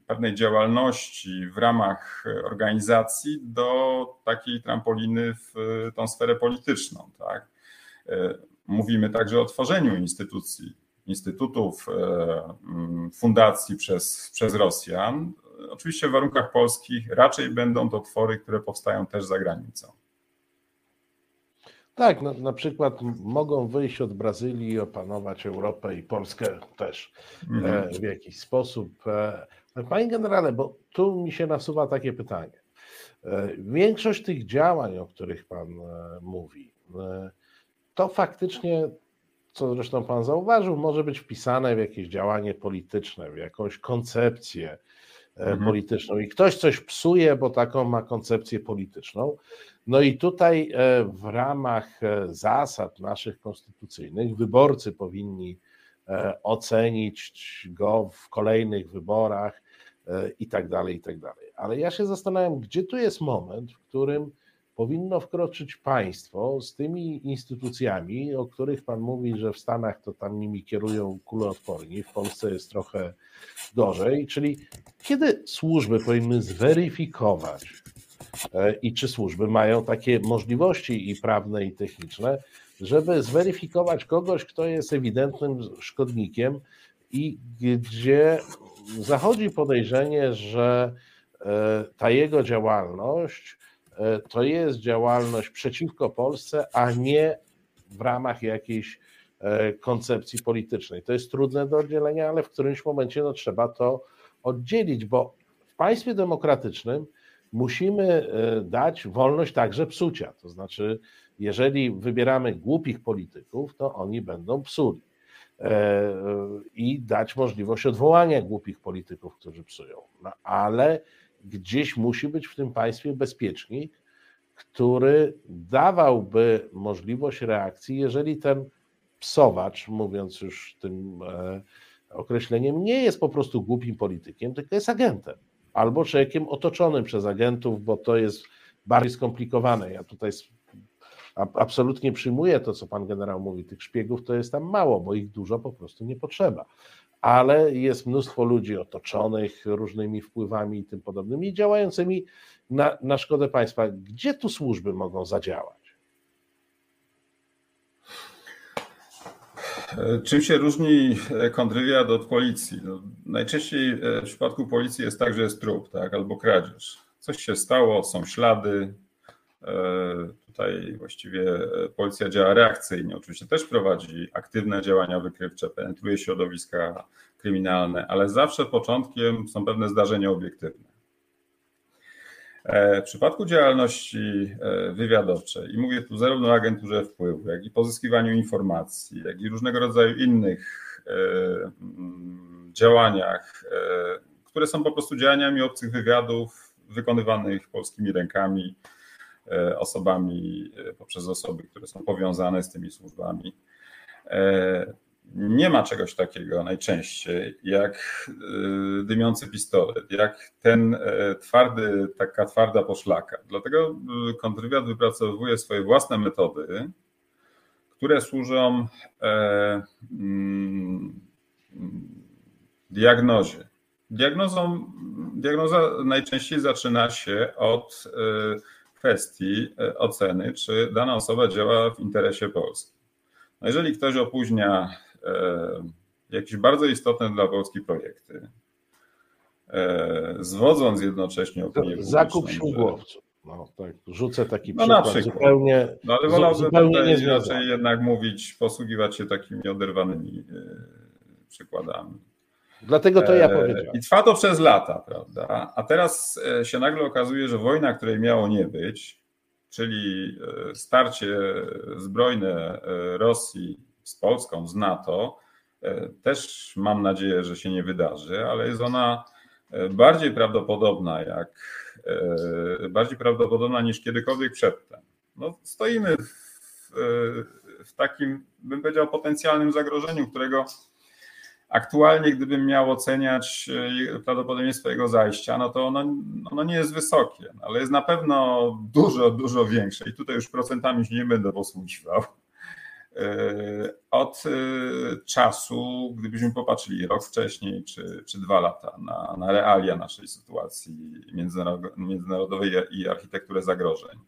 pewnej działalności w ramach organizacji do takiej trampoliny w tą sferę polityczną. Tak? Mówimy także o tworzeniu instytucji, instytutów, e, mm, fundacji przez, przez Rosjan. Oczywiście w warunkach polskich raczej będą to twory, które powstają też za granicą. Tak, na, na przykład mogą wyjść od Brazylii i opanować Europę i Polskę też mm. w jakiś sposób. E, panie generale, bo tu mi się nasuwa takie pytanie. Większość tych działań, o których Pan mówi, to faktycznie, co zresztą Pan zauważył, może być wpisane w jakieś działanie polityczne, w jakąś koncepcję e, mhm. polityczną i ktoś coś psuje, bo taką ma koncepcję polityczną. No i tutaj e, w ramach e, zasad naszych konstytucyjnych wyborcy powinni ocenić go w kolejnych wyborach i tak dalej, i tak dalej. Ale ja się zastanawiam, gdzie tu jest moment, w którym powinno wkroczyć państwo z tymi instytucjami, o których Pan mówi, że w Stanach to tam nimi kierują kuloodporni, w Polsce jest trochę gorzej, czyli kiedy służby powinny zweryfikować e, i czy służby mają takie możliwości i prawne, i techniczne, żeby zweryfikować kogoś, kto jest ewidentnym szkodnikiem i gdzie zachodzi podejrzenie, że e, ta jego działalność to jest działalność przeciwko Polsce, a nie w ramach jakiejś e, koncepcji politycznej. To jest trudne do oddzielenia, ale w którymś momencie no, trzeba to oddzielić, bo w państwie demokratycznym musimy e, dać wolność także psucia. To znaczy, jeżeli wybieramy głupich polityków, to oni będą psuli. I dać możliwość odwołania głupich polityków, którzy psują. No, ale gdzieś musi być w tym państwie bezpiecznik, który dawałby możliwość reakcji, jeżeli ten psowacz, mówiąc już tym e, określeniem, nie jest po prostu głupim politykiem, tylko jest agentem albo człowiekiem otoczonym przez agentów, bo to jest bardziej skomplikowane. Ja tutaj absolutnie przyjmuję to, co pan generał mówi. Tych szpiegów to jest tam mało, bo ich dużo po prostu nie potrzeba ale jest mnóstwo ludzi otoczonych różnymi wpływami i tym podobnymi, działającymi na, na szkodę państwa. Gdzie tu służby mogą zadziałać? Czym się różni kontrwywiad od policji? No, najczęściej w przypadku policji jest tak, że jest trup, tak, albo kradzież. Coś się stało, są ślady, E, tutaj właściwie e, policja działa reakcyjnie. Oczywiście też prowadzi aktywne działania wykrywcze, penetruje środowiska kryminalne, ale zawsze początkiem są pewne zdarzenia obiektywne. E, w przypadku działalności wywiadowczej, i mówię tu zarówno o agenturze wpływu, jak i pozyskiwaniu informacji, jak i różnego rodzaju innych mm, działaniach, które są po prostu działaniami obcych wywiadów wykonywanych polskimi rękami, E, osobami, e, poprzez osoby, które są powiązane z tymi służbami. E, nie ma czegoś takiego najczęściej jak dymiący pistolet, jak ten twardy, taka twarda poszlaka. Dlatego kontrwywiad wypracowuje swoje własne metody, które służą mm, diagnozie. Diagnozą, diagnoza najczęściej zaczyna się od kwestii e, oceny, czy dana osoba działa w interesie Polski. No jeżeli ktoś opóźnia e, jakieś bardzo istotne dla Polski projekty, e, zwodząc jednocześnie opinię Zakup śmigłowców. No tak, rzucę taki No na przykład, przykład. zupełnie, No ale wolałbym zupełnie tutaj raczej jednak mówić, posługiwać się takimi oderwanymi przykładami. Dlatego to ja E, powiedziałem. I trwa to przez lata, prawda? A teraz e, się nagle okazuje, że wojna, której miało nie być, czyli e, starcie zbrojne Rosji z Polską, z NATO, też mam nadzieję, że się nie wydarzy, ale jest ona bardziej prawdopodobna, jak bardziej prawdopodobna niż kiedykolwiek przedtem. No, stoimy w, w takim, bym powiedział, potencjalnym zagrożeniu, którego aktualnie, gdybym miał oceniać e, prawdopodobieństwo jego zajścia, no to ono, ono nie jest wysokie, ale jest na pewno dużo, dużo większe i tutaj już procentami nie będę posługiwał. E, Od e, czasu, gdybyśmy popatrzyli rok wcześniej czy, czy dwa lata na, na realia naszej sytuacji międzynaro- międzynarodowej i architekturę zagrożeń.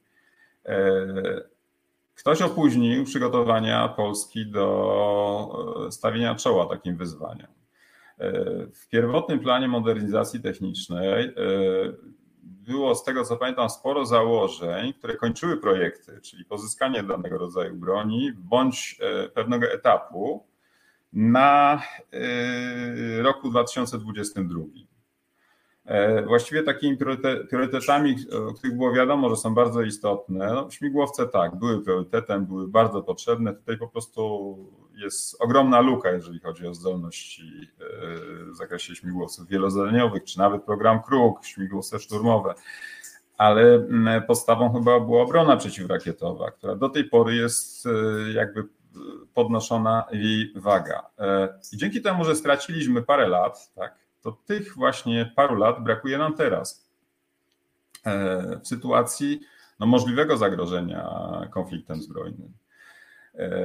Ktoś opóźnił przygotowania Polski do e, stawienia czoła takim wyzwaniom. E, W pierwotnym planie modernizacji technicznej e, było, z tego co pamiętam, sporo założeń, które kończyły projekty, czyli pozyskanie danego rodzaju broni bądź pewnego etapu na roku 2022. E, Właściwie takimi prioryte- priorytetami, o których było wiadomo, że są bardzo istotne, no, śmigłowce tak, były priorytetem, były bardzo potrzebne. Tutaj po prostu jest ogromna luka, jeżeli chodzi o zdolności e, w zakresie śmigłowców wielozadaniowych, czy nawet program Kruk, śmigłowce szturmowe. Ale podstawą chyba była obrona przeciwrakietowa, która do tej pory jest e, jakby podnoszona jej waga. E, I dzięki temu, że straciliśmy parę lat, tak, to tych właśnie paru lat brakuje nam teraz. E, W sytuacji no, możliwego zagrożenia konfliktem zbrojnym. E,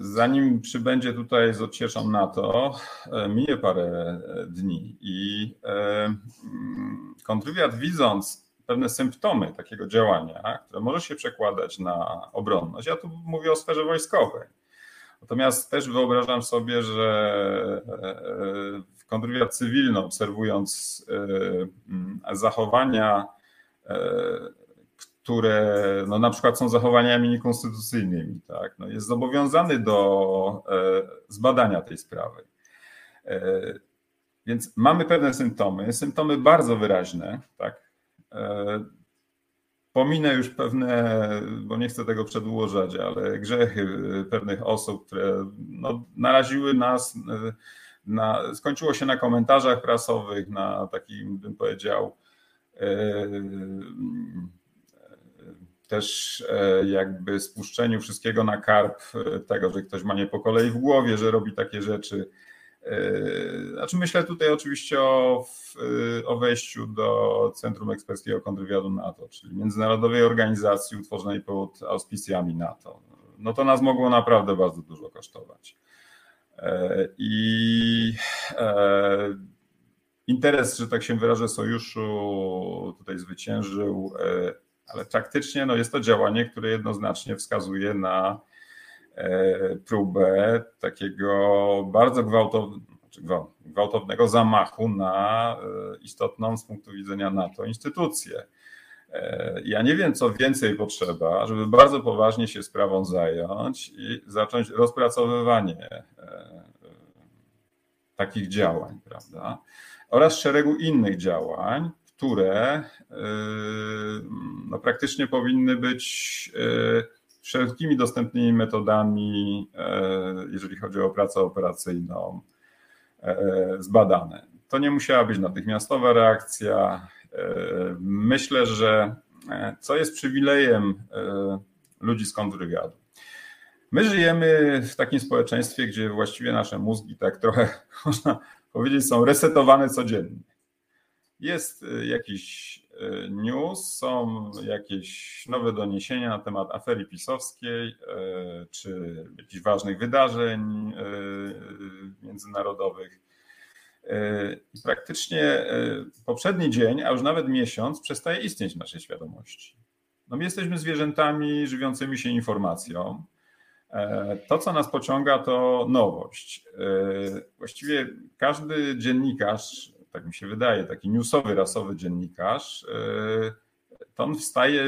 Zanim przybędzie tutaj z odsieczą NATO, e, minie parę dni i mm, kontrwywiad widząc pewne symptomy takiego działania, które może się przekładać na obronność, ja tu mówię o sferze wojskowej. Natomiast też wyobrażam sobie, że kontrwywiad cywilny, obserwując e, mm, zachowania, e, które no, na przykład są zachowaniami niekonstytucyjnymi, tak, no, jest zobowiązany do e, zbadania tej sprawy. Więc mamy pewne symptomy, symptomy bardzo wyraźne, tak. Pominę już pewne, bo nie chcę tego przedłużać, ale grzechy pewnych osób, które no, naraziły nas na, skończyło się na komentarzach prasowych, na takim, bym powiedział, e, też e, jakby spuszczeniu wszystkiego na karp tego, że ktoś ma nie po kolei w głowie, że robi takie rzeczy. E, Znaczy myślę tutaj oczywiście o, o wejściu do Centrum Eksperckiego Kontrwywiadu NATO, czyli międzynarodowej organizacji utworzonej pod auspicjami NATO. No to nas mogło naprawdę bardzo dużo kosztować. I interes, że tak się wyrażę, sojuszu tutaj zwyciężył, ale praktycznie no jest to działanie, które jednoznacznie wskazuje na próbę takiego bardzo gwałtownego, gwałtownego zamachu na istotną z punktu widzenia NATO instytucję. Ja nie wiem, co więcej potrzeba, żeby bardzo poważnie się sprawą zająć i zacząć rozpracowywanie takich działań, prawda? Oraz szeregu innych działań, które no, praktycznie powinny być wszelkimi dostępnymi metodami, jeżeli chodzi o pracę operacyjną, zbadane. To nie musiała być natychmiastowa reakcja. Myślę, że co jest przywilejem ludzi z kontrwywiadu. My żyjemy w takim społeczeństwie, gdzie właściwie nasze mózgi tak trochę, można powiedzieć, są resetowane codziennie. Jest jakiś news, są jakieś nowe doniesienia na temat afery pisowskiej, czy jakichś ważnych wydarzeń międzynarodowych. I praktycznie poprzedni dzień, a już nawet miesiąc, przestaje istnieć w naszej świadomości. No my jesteśmy zwierzętami żywiącymi się informacją. To, co nas pociąga, to nowość. Właściwie każdy dziennikarz, tak mi się wydaje, taki newsowy, rasowy dziennikarz, to on wstaje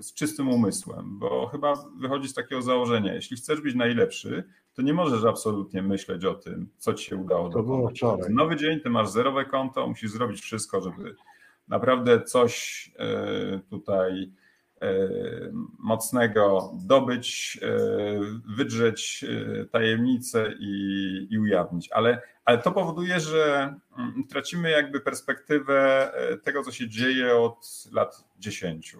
z czystym umysłem, bo chyba wychodzi z takiego założenia, jeśli chcesz być najlepszy, to nie możesz absolutnie myśleć o tym, co ci się udało To było dokonać. wczoraj. Nowy dzień, ty masz zerowe konto, musisz zrobić wszystko, żeby naprawdę coś e, tutaj e, mocnego dobyć, e, wydrzeć tajemnicę i, i ujawnić. Ale, ale to powoduje, że mm, tracimy jakby perspektywę tego, co się dzieje od lat 10.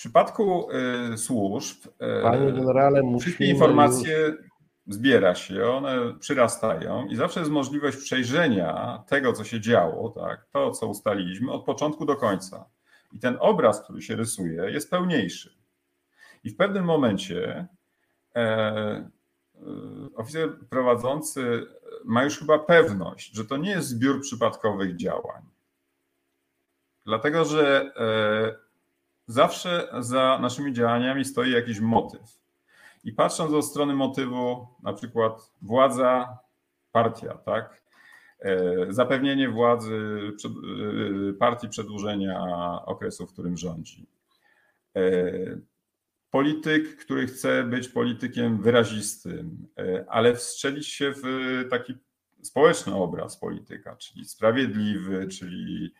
W przypadku e, służb Panie generale, wszystkie musimy informacje zbiera się, one przyrastają i zawsze jest możliwość przejrzenia tego, co się działo, tak, to, co ustaliliśmy od początku do końca. I ten obraz, który się rysuje, jest pełniejszy. I w pewnym momencie e, e, oficer prowadzący ma już chyba pewność, że to nie jest zbiór przypadkowych działań. Dlatego, że e, zawsze za naszymi działaniami stoi jakiś motyw. I patrząc od strony motywu, na przykład władza, partia, tak? E, Zapewnienie władzy e, partii przedłużenia okresu, w którym rządzi. E, Polityk, który chce być politykiem wyrazistym, ale wstrzelić się w taki społeczny obraz polityka, czyli sprawiedliwy, czyli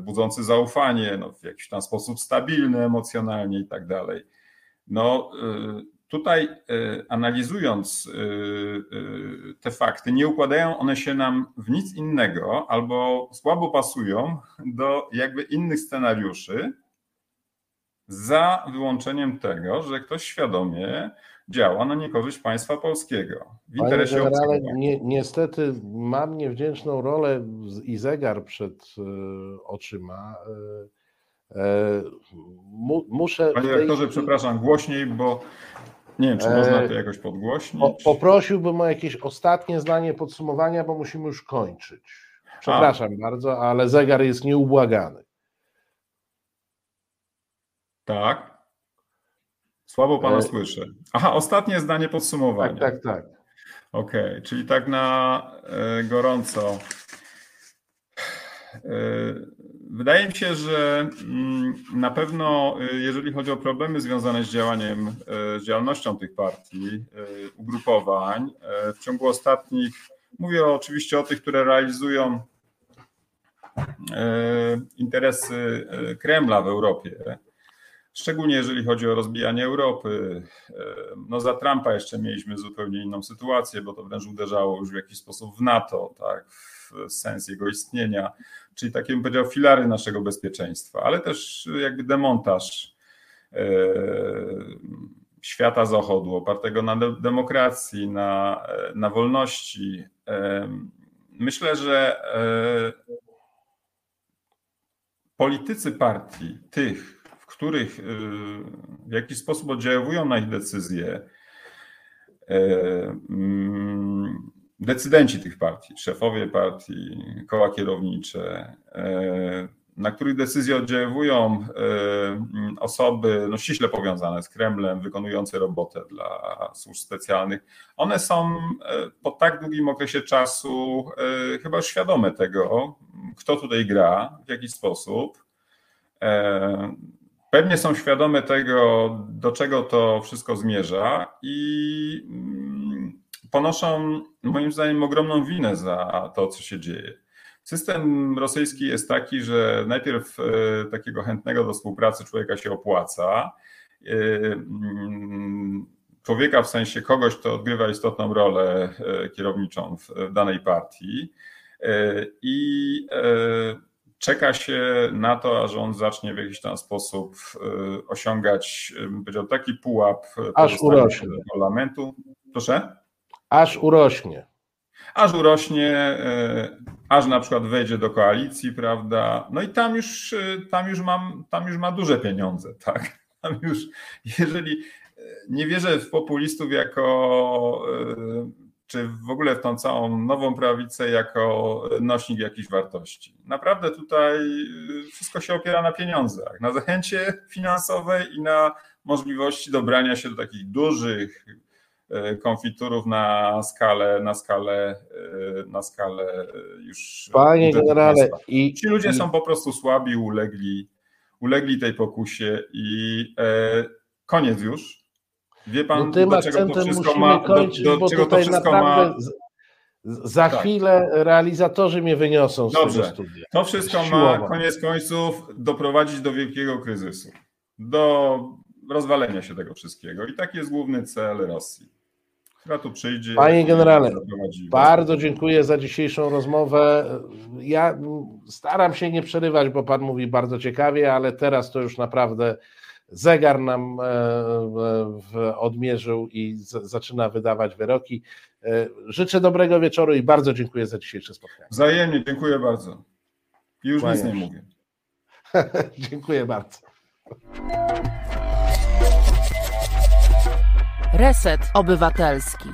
budzący zaufanie, no, w jakiś tam sposób stabilny emocjonalnie i tak dalej. No y, tutaj analizując te fakty, nie układają one się nam w nic innego albo słabo pasują do jakby innych scenariuszy, za wyłączeniem tego, że ktoś świadomie działa na niekorzyść państwa polskiego w interesie generale, nie, niestety mam niewdzięczną rolę i zegar przed e, oczyma. E, mu, muszę. Panie rektorze, przepraszam, głośniej, bo nie wiem, czy można to jakoś podgłośnić. Po, poprosiłbym o jakieś ostatnie zdanie podsumowania, bo musimy już kończyć. Przepraszam bardzo, ale zegar jest nieubłagany. Tak. Słabo pana E, słyszę. Aha, ostatnie zdanie podsumowania. Tak, tak, tak. Okej, czyli tak na e, gorąco. E, Wydaje mi się, że mm, na pewno, jeżeli chodzi o problemy związane z działaniem, z działalnością tych partii, ugrupowań, w ciągu ostatnich, mówię oczywiście o tych, które realizują interesy Kremla w Europie, Szczególnie jeżeli chodzi o rozbijanie Europy. E, No za Trumpa jeszcze mieliśmy zupełnie inną sytuację, bo to wręcz uderzało już w jakiś sposób w NATO, tak, w sens jego istnienia, czyli takie bym powiedział filary naszego bezpieczeństwa, ale też jakby demontaż e, świata zachodu opartego na de- demokracji, na, na wolności. E, Myślę, że e, politycy partii, tych, których y, w jakiś sposób oddziaływują na ich decyzje e, mm, decydenci tych partii, szefowie partii, koła kierownicze, e, na których decyzje oddziaływują e, mm, osoby no, ściśle powiązane z Kremlem, wykonujące robotę dla służb specjalnych, one są po tak długim okresie czasu chyba świadome tego, kto tutaj gra, w jaki sposób. Pewnie są świadome tego, do czego to wszystko zmierza i mm, ponoszą, moim zdaniem, ogromną winę za to, co się dzieje. System rosyjski jest taki, że najpierw e, takiego chętnego do współpracy człowieka się opłaca. E, mm, Człowieka w sensie kogoś, kto odgrywa istotną rolę e, kierowniczą w danej partii. I czeka się na to, aż on zacznie w jakiś tam sposób e, osiągać, e, bym powiedział, taki pułap e, Aż urośnie. parlamentu. Proszę? Aż urośnie. Aż urośnie, aż na przykład wejdzie do koalicji, prawda? No i tam już, tam już, mam, tam już ma duże pieniądze, tak? Tam już, jeżeli nie wierzę w populistów jako, czy w ogóle w tą całą nową prawicę jako nośnik jakichś wartości. Naprawdę tutaj wszystko się opiera na pieniądzach, na zachęcie finansowej i na możliwości dobrania się do takich dużych, e, konfiturów na skalę, na skalę, e, na skalę już. Panie generale, i, Ci ludzie i są po prostu słabi, ulegli, ulegli tej pokusie i e, koniec już. Wie pan, no tym do czego to wszystko ma, do, kończyć, do bo czego to wszystko ma. za Tak. chwilę realizatorzy mnie wyniosą z Dobrze. tego studia. To wszystko ma Siłowo. koniec końców doprowadzić do wielkiego kryzysu, do rozwalenia się tego wszystkiego. I taki jest główny cel Rosji, która tu przyjdzie. Panie generale, Bardzo dziękuję za dzisiejszą rozmowę. Ja staram się nie przerywać, bo Pan mówi bardzo ciekawie, ale teraz to już naprawdę zegar nam e, odmierzył i zaczyna wydawać wyroki. E, Życzę dobrego wieczoru i bardzo dziękuję za dzisiejsze spotkanie. Wzajemnie, dziękuję bardzo. I już nic nie mówię. dziękuję bardzo. Reset Obywatelski.